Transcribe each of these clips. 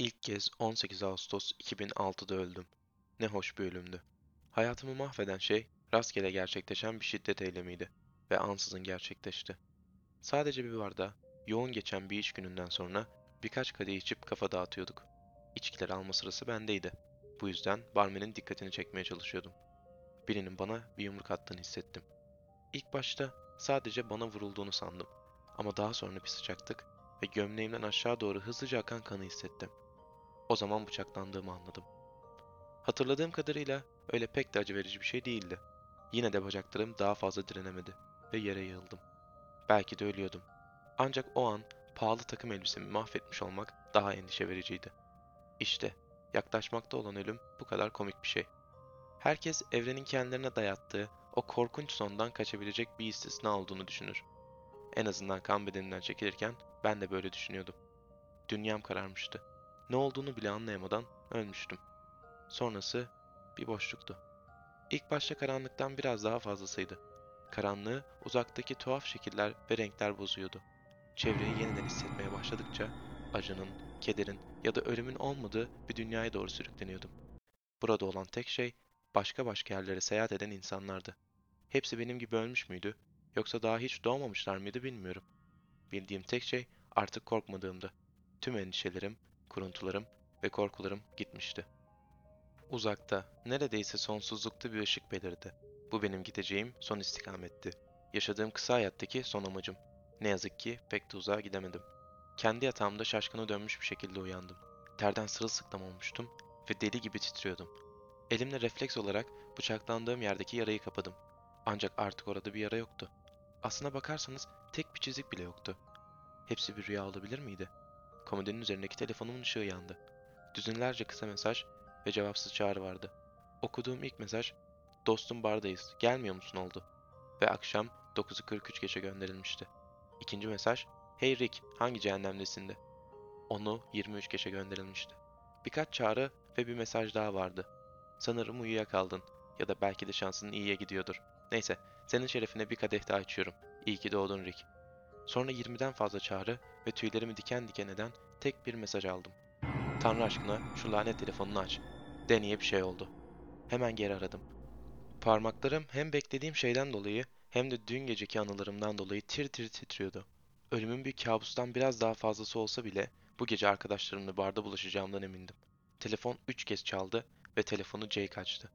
İlk kez 18 Ağustos 2006'da öldüm. Ne hoş bir ölümdü. Hayatımı mahveden şey rastgele gerçekleşen bir şiddet eylemiydi ve ansızın gerçekleşti. Sadece bir barda yoğun geçen bir iş gününden sonra birkaç kadeh içip kafa dağıtıyorduk. İçkileri alma sırası bendeydi. Bu yüzden barmenin dikkatini çekmeye çalışıyordum. Birinin bana bir yumruk attığını hissettim. İlk başta sadece bana vurulduğunu sandım. Ama daha sonra bir sıcaklık ve gömleğimden aşağı doğru hızlıca akan kanı hissettim. O zaman bıçaklandığımı anladım. Hatırladığım kadarıyla öyle pek de acı verici bir şey değildi. Yine de bacaklarım daha fazla direnemedi ve yere yığıldım. Belki de ölüyordum. Ancak o an pahalı takım elbisemi mahvetmiş olmak daha endişe vericiydi. İşte yaklaşmakta olan ölüm bu kadar komik bir şey. Herkes evrenin kendilerine dayattığı o korkunç sondan kaçabilecek bir istisna olduğunu düşünür. En azından kan bedeninden çekilirken ben de böyle düşünüyordum. Dünyam kararmıştı. Ne olduğunu bile anlayamadan ölmüştüm. Sonrası bir boşluktu. İlk başta karanlıktan biraz daha fazlasıydı. Karanlığı uzaktaki tuhaf şekiller ve renkler bozuyordu. Çevreyi yeniden hissetmeye başladıkça acının, kederin ya da ölümün olmadığı bir dünyaya doğru sürükleniyordum. Burada olan tek şey başka başka yerlere seyahat eden insanlardı. Hepsi benim gibi ölmüş müydü yoksa daha hiç doğmamışlar mıydı bilmiyorum. Bildiğim tek şey artık korkmadığımdı. Tüm endişelerim, kuruntularım ve korkularım gitmişti. Uzakta, neredeyse sonsuzlukta bir ışık belirdi. Bu benim gideceğim son istikametti. Yaşadığım kısa hayattaki son amacım. Ne yazık ki pek de uzağa gidemedim. Kendi yatağımda şaşkına dönmüş bir şekilde uyandım. Terden sırılsıklam olmuştum ve deli gibi titriyordum. Elimle refleks olarak bıçaklandığım yerdeki yarayı kapadım. Ancak artık orada bir yara yoktu. Aslına bakarsanız tek bir çizik bile yoktu. Hepsi bir rüya olabilir miydi? Komodinin üzerindeki telefonumun ışığı yandı. Düzinlerce kısa mesaj ve cevapsız çağrı vardı. Okuduğum ilk mesaj, dostum bardayız, gelmiyor musun oldu. Ve akşam 9'u 43 geçe gönderilmişti. İkinci mesaj, hey Rick, hangi cehennemdesindi? Onu 23 geçe gönderilmişti. Birkaç çağrı ve bir mesaj daha vardı. Sanırım uyuyakaldın ya da belki de şansın iyiye gidiyordur. Neyse, senin şerefine bir kadeh daha içiyorum. İyi ki doğdun Rick. Sonra 20'den fazla çağrı ve tüylerimi diken diken eden tek bir mesaj aldım. Tanrı aşkına şu lanet telefonunu aç. Deniye bir şey oldu. Hemen geri aradım. Parmaklarım hem beklediğim şeyden dolayı hem de dün geceki anılarımdan dolayı tir tir titriyordu. Ölümün bir kabustan biraz daha fazlası olsa bile bu gece arkadaşlarımla barda buluşacağımdan emindim. Telefon üç kez çaldı ve telefonu Jake açtı.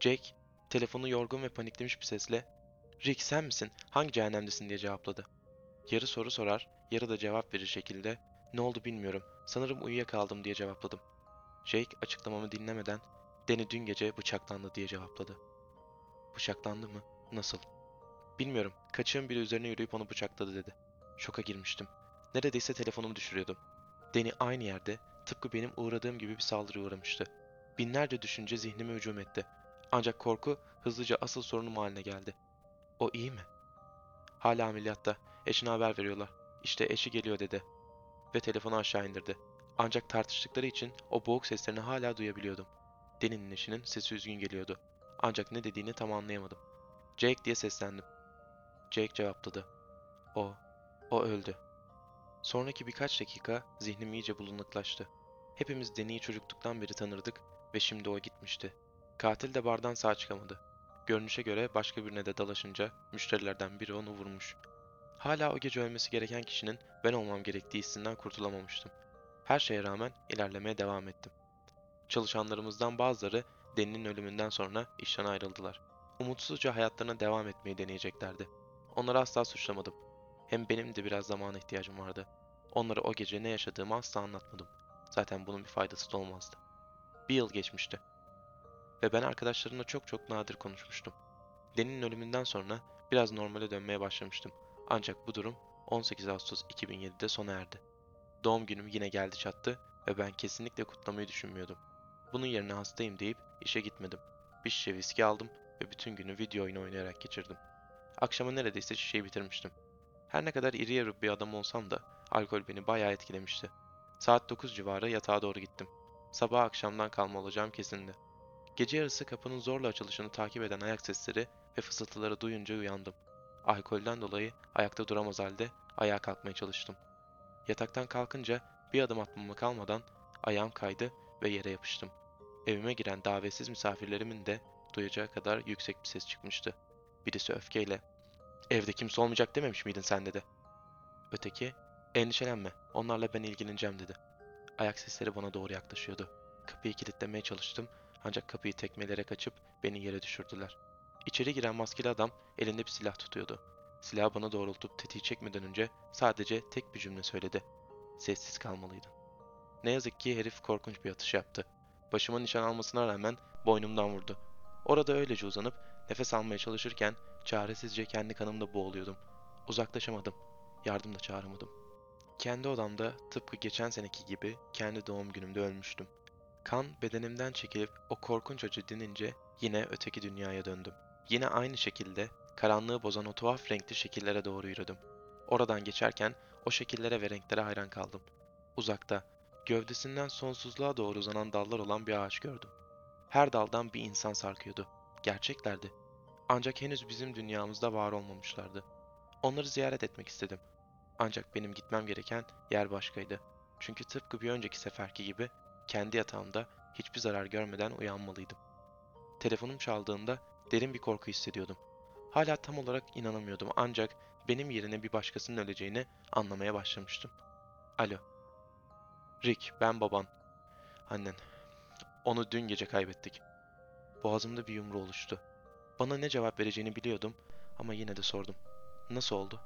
Jake, telefonu yorgun ve paniklemiş bir sesle ''Rick sen misin? Hangi cehennemdesin?'' diye cevapladı. Yarı soru sorar, yarı da cevap verir şekilde ''Ne oldu bilmiyorum, sanırım uyuyakaldım'' diye cevapladım. Jake açıklamamı dinlemeden Deni dün gece bıçaklandı diye cevapladı. Bıçaklandı mı? Nasıl? Bilmiyorum. Kaçığın biri üzerine yürüyüp onu bıçakladı dedi. Şoka girmiştim. Neredeyse telefonumu düşürüyordum. Deni aynı yerde tıpkı benim uğradığım gibi bir saldırıya uğramıştı. Binlerce düşünce zihnime hücum etti. Ancak korku hızlıca asıl sorunum haline geldi. O iyi mi? Hala ameliyatta. Eşine haber veriyorlar. İşte eşi geliyor dedi. Ve telefonu aşağı indirdi. Ancak tartıştıkları için o boğuk seslerini hala duyabiliyordum. Deni'nin eşinin sesi üzgün geliyordu. Ancak ne dediğini tam anlayamadım. Jake diye seslendim. Jake cevapladı. O, o öldü. Sonraki birkaç dakika zihnim iyice bulanıklaştı. Hepimiz Deni'yi çocukluktan beri tanırdık ve şimdi o gitmişti. Katil de bardan sağ çıkamadı. Görünüşe göre başka birine de dalaşınca müşterilerden biri onu vurmuş. Hala o gece ölmesi gereken kişinin ben olmam gerektiği hissinden kurtulamamıştım. Her şeye rağmen ilerlemeye devam ettim. Çalışanlarımızdan bazıları Deni'nin ölümünden sonra işten ayrıldılar. Umutsuzca hayatlarına devam etmeyi deneyeceklerdi. Onları asla suçlamadım. Hem benim de biraz zamana ihtiyacım vardı. Onlara o gece ne yaşadığımı asla anlatmadım. Zaten bunun bir faydası da olmazdı. Bir yıl geçmişti. Ve ben arkadaşlarımla çok çok nadir konuşmuştum. Deni'nin ölümünden sonra biraz normale dönmeye başlamıştım. Ancak bu durum 18 Ağustos 2007'de sona erdi. Doğum günüm yine geldi çattı ve ben kesinlikle kutlamayı düşünmüyordum. Bunun yerine hastayım deyip işe gitmedim. Bir şişe viski aldım ve bütün günü video oyunu oynayarak geçirdim. Akşama neredeyse şişeyi bitirmiştim. Her ne kadar iri yarı bir adam olsam da alkol beni bayağı etkilemişti. Saat 9 civarı yatağa doğru gittim. Sabah akşamdan kalma olacağım kesindi. Gece yarısı kapının zorla açılışını takip eden ayak sesleri ve fısıltıları duyunca uyandım. Alkolden dolayı ayakta duramaz halde ayağa kalkmaya çalıştım. Yataktan kalkınca bir adım atmama kalmadan Ayağım kaydı ve yere yapıştım. Evime giren davetsiz misafirlerimin de duyacağı kadar yüksek bir ses çıkmıştı. Birisi öfkeyle ''Evde kimse olmayacak dememiş miydin sen?'' dedi. Öteki ''Endişelenme, onlarla ben ilgileneceğim.'' dedi. Ayak sesleri bana doğru yaklaşıyordu. Kapıyı kilitlemeye çalıştım ancak kapıyı tekmeleyerek açıp beni yere düşürdüler. İçeri giren maskeli adam elinde bir silah tutuyordu. Silahı bana doğrultup tetiği çekmeden önce sadece tek bir cümle söyledi. Sessiz kalmalıydın. Ne yazık ki herif korkunç bir atış yaptı. Başıma nişan almasına rağmen boynumdan vurdu. Orada öylece uzanıp nefes almaya çalışırken çaresizce kendi kanımda boğuluyordum. Uzaklaşamadım. Yardım da çağıramadım. Kendi odamda tıpkı geçen seneki gibi kendi doğum günümde ölmüştüm. Kan bedenimden çekilip o korkunç acı dinince yine öteki dünyaya döndüm. Yine aynı şekilde karanlığı bozan o tuhaf renkli şekillere doğru yürüdüm. Oradan geçerken o şekillere ve renklere hayran kaldım. Uzakta, gövdesinden sonsuzluğa doğru uzanan dallar olan bir ağaç gördüm. Her daldan bir insan sarkıyordu. Gerçeklerdi. Ancak henüz bizim dünyamızda var olmamışlardı. Onları ziyaret etmek istedim. Ancak benim gitmem gereken yer başkaydı. Çünkü tıpkı bir önceki seferki gibi kendi yatağımda hiçbir zarar görmeden uyanmalıydım. Telefonum çaldığında derin bir korku hissediyordum. Hala tam olarak inanamıyordum ancak benim yerine bir başkasının öleceğini anlamaya başlamıştım. Alo. Rick, ben baban. Annen. Onu dün gece kaybettik. Boğazımda bir yumru oluştu. Bana ne cevap vereceğini biliyordum ama yine de sordum. Nasıl oldu?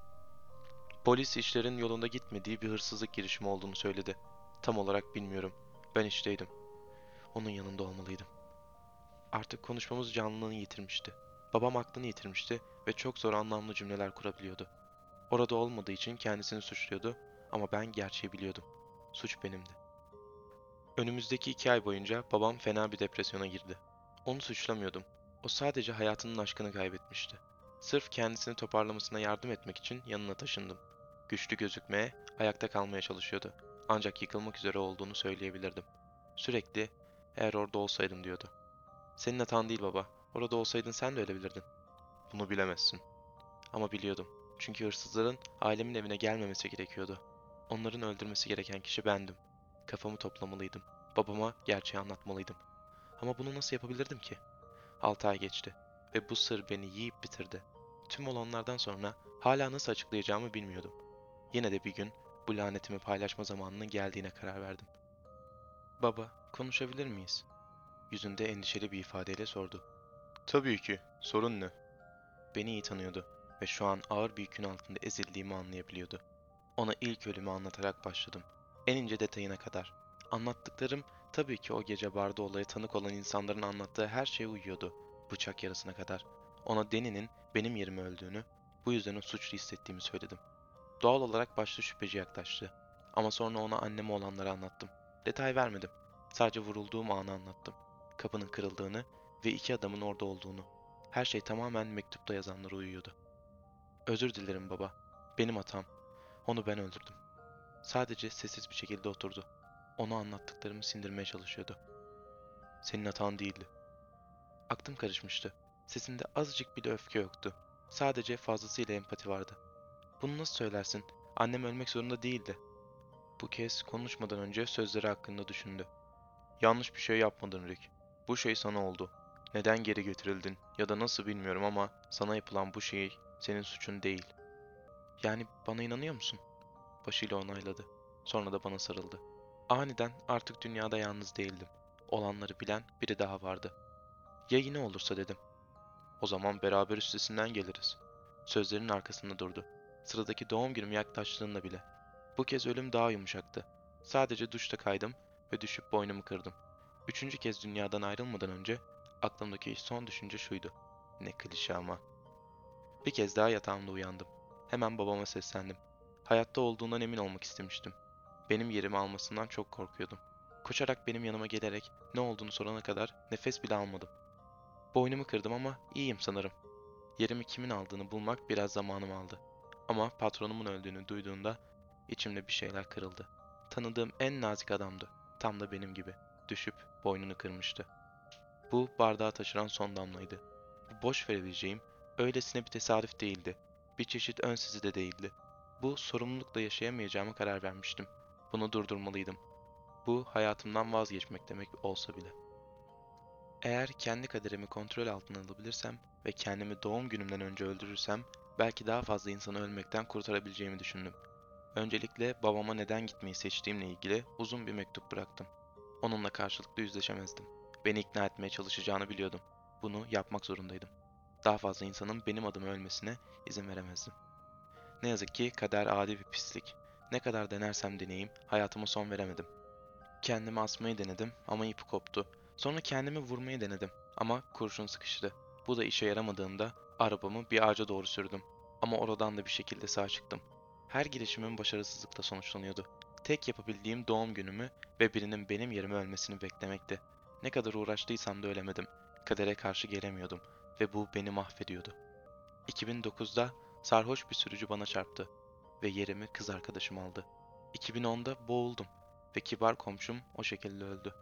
Polis işlerin yolunda gitmediği bir hırsızlık girişimi olduğunu söyledi. Tam olarak bilmiyorum. Ben işteydim. Onun yanında olmalıydım. Artık konuşmamız canlılığını yitirmişti. Babam aklını yitirmişti ve çok zor anlamlı cümleler kurabiliyordu. Orada olmadığı için kendisini suçluyordu ama ben gerçeği biliyordum. Suç benimdi. Önümüzdeki iki ay boyunca babam fena bir depresyona girdi. Onu suçlamıyordum. O sadece hayatının aşkını kaybetmişti. Sırf kendisini toparlamasına yardım etmek için yanına taşındım. Güçlü gözükmeye, ayakta kalmaya çalışıyordu. Ancak yıkılmak üzere olduğunu söyleyebilirdim. Sürekli, eğer orada olsaydım diyordu. Senin hatan değil baba. Orada olsaydın sen de ölebilirdin. Bunu bilemezsin. Ama biliyordum. Çünkü hırsızların ailemin evine gelmemesi gerekiyordu. Onların öldürmesi gereken kişi bendim. Kafamı toplamalıydım. Babama gerçeği anlatmalıydım. Ama bunu nasıl yapabilirdim ki? Altı ay geçti ve bu sır beni yiyip bitirdi. Tüm olanlardan sonra hala nasıl açıklayacağımı bilmiyordum. Yine de bir gün bu lanetimi paylaşma zamanının geldiğine karar verdim. Baba, konuşabilir miyiz? Yüzünde endişeli bir ifadeyle sordu. Tabii ki. Sorun ne? Beni iyi tanıyordu ve şu an ağır bir yükün altında ezildiğimi anlayabiliyordu. Ona ilk ölümü anlatarak başladım. En ince detayına kadar. Anlattıklarım tabii ki o gece barda olaya tanık olan insanların anlattığı her şeye uyuyordu. Bıçak yarasına kadar. Ona Deni'nin benim yerime öldüğünü, bu yüzden o suçlu hissettiğimi söyledim. Doğal olarak başta şüpheci yaklaştı. Ama sonra ona anneme olanları anlattım. Detay vermedim. Sadece vurulduğum anı anlattım. Kapının kırıldığını ve iki adamın orada olduğunu. Her şey tamamen mektupta yazanlara uyuyordu. Özür dilerim baba. Benim hatam. Onu ben öldürdüm. Sadece sessiz bir şekilde oturdu. Ona anlattıklarımı sindirmeye çalışıyordu. Senin hatan değildi. Aklım karışmıştı. Sesinde azıcık bile öfke yoktu. Sadece fazlasıyla empati vardı. Bunu nasıl söylersin? Annem ölmek zorunda değildi. Bu kez konuşmadan önce sözleri hakkında düşündü. Yanlış bir şey yapmadın Rick. Bu şey sana oldu. Neden geri getirildin ya da nasıl bilmiyorum ama sana yapılan bu şey senin suçun değil. Yani bana inanıyor musun? Başıyla onayladı. Sonra da bana sarıldı. Aniden artık dünyada yalnız değildim. Olanları bilen biri daha vardı. Ya yine olursa dedim. O zaman beraber üstesinden geliriz. Sözlerinin arkasında durdu. Sıradaki doğum günüm yaklaştığında bile. Bu kez ölüm daha yumuşaktı. Sadece duşta kaydım ve düşüp boynumu kırdım. Üçüncü kez dünyadan ayrılmadan önce aklımdaki son düşünce şuydu. Ne klişe ama. Bir kez daha yatağımda uyandım. Hemen babama seslendim. Hayatta olduğundan emin olmak istemiştim. Benim yerimi almasından çok korkuyordum. Koşarak benim yanıma gelerek ne olduğunu sorana kadar nefes bile almadım. Boynumu kırdım ama iyiyim sanırım. Yerimi kimin aldığını bulmak biraz zamanım aldı. Ama patronumun öldüğünü duyduğunda içimde bir şeyler kırıldı. Tanıdığım en nazik adamdı. Tam da benim gibi. Düşüp boynunu kırmıştı. Bu bardağı taşıran son damlaydı. Bu boş verebileceğim öylesine bir tesadüf değildi. Bir çeşit ön sizi de değildi. Bu sorumlulukla yaşayamayacağıma karar vermiştim. Bunu durdurmalıydım. Bu hayatımdan vazgeçmek demek olsa bile. Eğer kendi kaderimi kontrol altına alabilirsem ve kendimi doğum günümden önce öldürürsem belki daha fazla insanı ölmekten kurtarabileceğimi düşündüm. Öncelikle babama neden gitmeyi seçtiğimle ilgili uzun bir mektup bıraktım. Onunla karşılıklı yüzleşemezdim. Beni ikna etmeye çalışacağını biliyordum. Bunu yapmak zorundaydım. Daha fazla insanın benim adımı ölmesine izin veremezdim. Ne yazık ki kader adi bir pislik. Ne kadar denersem deneyeyim hayatıma son veremedim. Kendimi asmayı denedim ama ipi koptu. Sonra kendimi vurmayı denedim ama kurşun sıkıştı. Bu da işe yaramadığında arabamı bir ağaca doğru sürdüm. Ama oradan da bir şekilde sağ çıktım. Her girişimim başarısızlıkla sonuçlanıyordu. Tek yapabildiğim doğum günümü ve birinin benim yerime ölmesini beklemekti. Ne kadar uğraştıysam da ölemedim. Kadere karşı gelemiyordum ve bu beni mahvediyordu. 2009'da sarhoş bir sürücü bana çarptı ve yerimi kız arkadaşım aldı. 2010'da boğuldum ve kibar komşum o şekilde öldü.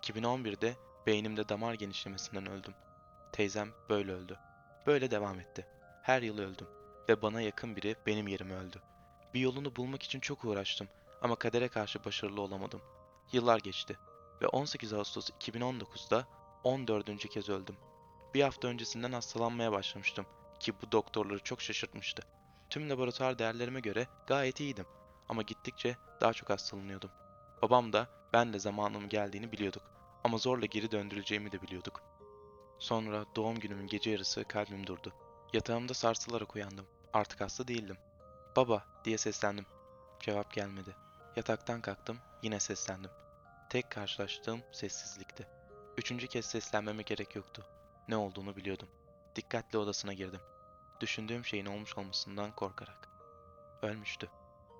2011'de beynimde damar genişlemesinden öldüm. Teyzem böyle öldü. Böyle devam etti. Her yıl öldüm ve bana yakın biri benim yerime öldü. Bir yolunu bulmak için çok uğraştım ama kadere karşı başarılı olamadım. Yıllar geçti ve 18 Ağustos 2019'da 14. kez öldüm. Bir hafta öncesinden hastalanmaya başlamıştım ki bu doktorları çok şaşırtmıştı. Tüm laboratuvar değerlerime göre gayet iyiydim ama gittikçe daha çok hastalanıyordum. Babam da ben de zamanımın geldiğini biliyorduk ama zorla geri döndürüleceğimi de biliyorduk. Sonra doğum günümün gece yarısı kalbim durdu. Yatağımda sarsılarak uyandım. Artık hasta değildim. Baba diye seslendim. Cevap gelmedi. Yataktan kalktım, yine seslendim. Tek karşılaştığım sessizlikti. Üçüncü kez seslenmeme gerek yoktu. Ne olduğunu biliyordum. Dikkatli odasına girdim. Düşündüğüm şeyin olmuş olmasından korkarak. Ölmüştü.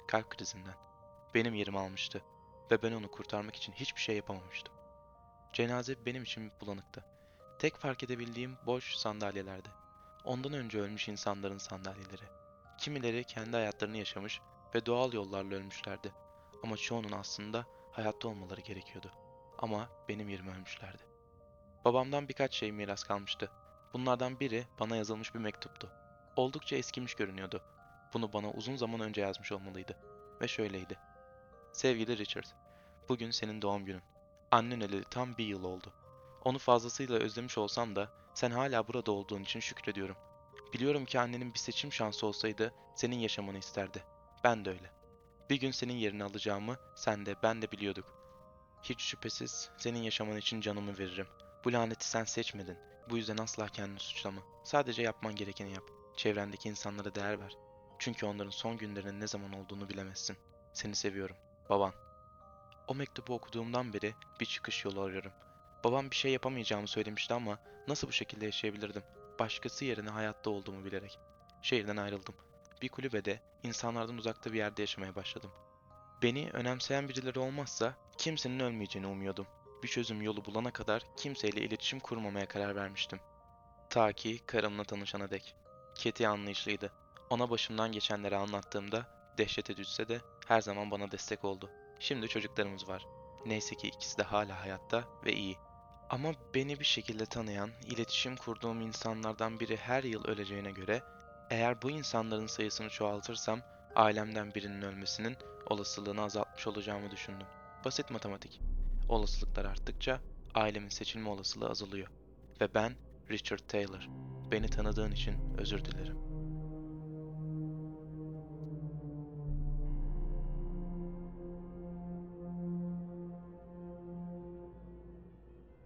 Kalp krizinden. Benim yerimi almıştı ve ben onu kurtarmak için hiçbir şey yapamamıştım. Cenaze benim için bulanıktı. Tek fark edebildiğim boş sandalyelerdi. Ondan önce ölmüş insanların sandalyeleri. Kimileri kendi hayatlarını yaşamış ve doğal yollarla ölmüşlerdi. Ama çoğunun aslında hayatta olmaları gerekiyordu. Ama benim yerime ölmüşlerdi. Babamdan birkaç şey miras kalmıştı. Bunlardan biri bana yazılmış bir mektuptu. Oldukça eskimiş görünüyordu. Bunu bana uzun zaman önce yazmış olmalıydı. Ve şöyleydi. Sevgili Richard, bugün senin doğum günün. Annen öleli tam bir yıl oldu. Onu fazlasıyla özlemiş olsam da sen hala burada olduğun için şükrediyorum. Biliyorum ki annenin bir seçim şansı olsaydı senin yaşamanı isterdi. Ben de öyle. Bir gün senin yerini alacağımı sen de ben de biliyorduk. Hiç şüphesiz senin yaşaman için canımı veririm. Bu laneti sen seçmedin. Bu yüzden asla kendini suçlama. Sadece yapman gerekeni yap. Çevrendeki insanlara değer ver. Çünkü onların son günlerinin ne zaman olduğunu bilemezsin. Seni seviyorum. Baban. O mektubu okuduğumdan beri bir çıkış yolu arıyorum. Babam bir şey yapamayacağımı söylemişti ama nasıl bu şekilde yaşayabilirdim? Başkası yerine hayatta olduğumu bilerek. Şehirden ayrıldım. Bir kulübede, insanlardan uzakta bir yerde yaşamaya başladım. Beni önemseyen birileri olmazsa kimsenin ölmeyeceğini umuyordum. Bir çözüm yolu bulana kadar kimseyle iletişim kurmamaya karar vermiştim. Ta ki karımla tanışana dek. Keti anlayışlıydı. Ona başımdan geçenleri anlattığımda dehşete düşse de her zaman bana destek oldu. Şimdi çocuklarımız var. Neyse ki ikisi de hala hayatta ve iyi. Ama beni bir şekilde tanıyan, iletişim kurduğum insanlardan biri her yıl öleceğine göre, eğer bu insanların sayısını çoğaltırsam, ailemden birinin ölmesinin olasılığını azaltmış olacağımı düşündüm. Basit matematik. Olasılıklar arttıkça ailemin seçilme olasılığı azalıyor. Ve ben Richard Taylor. Beni tanıdığın için özür dilerim.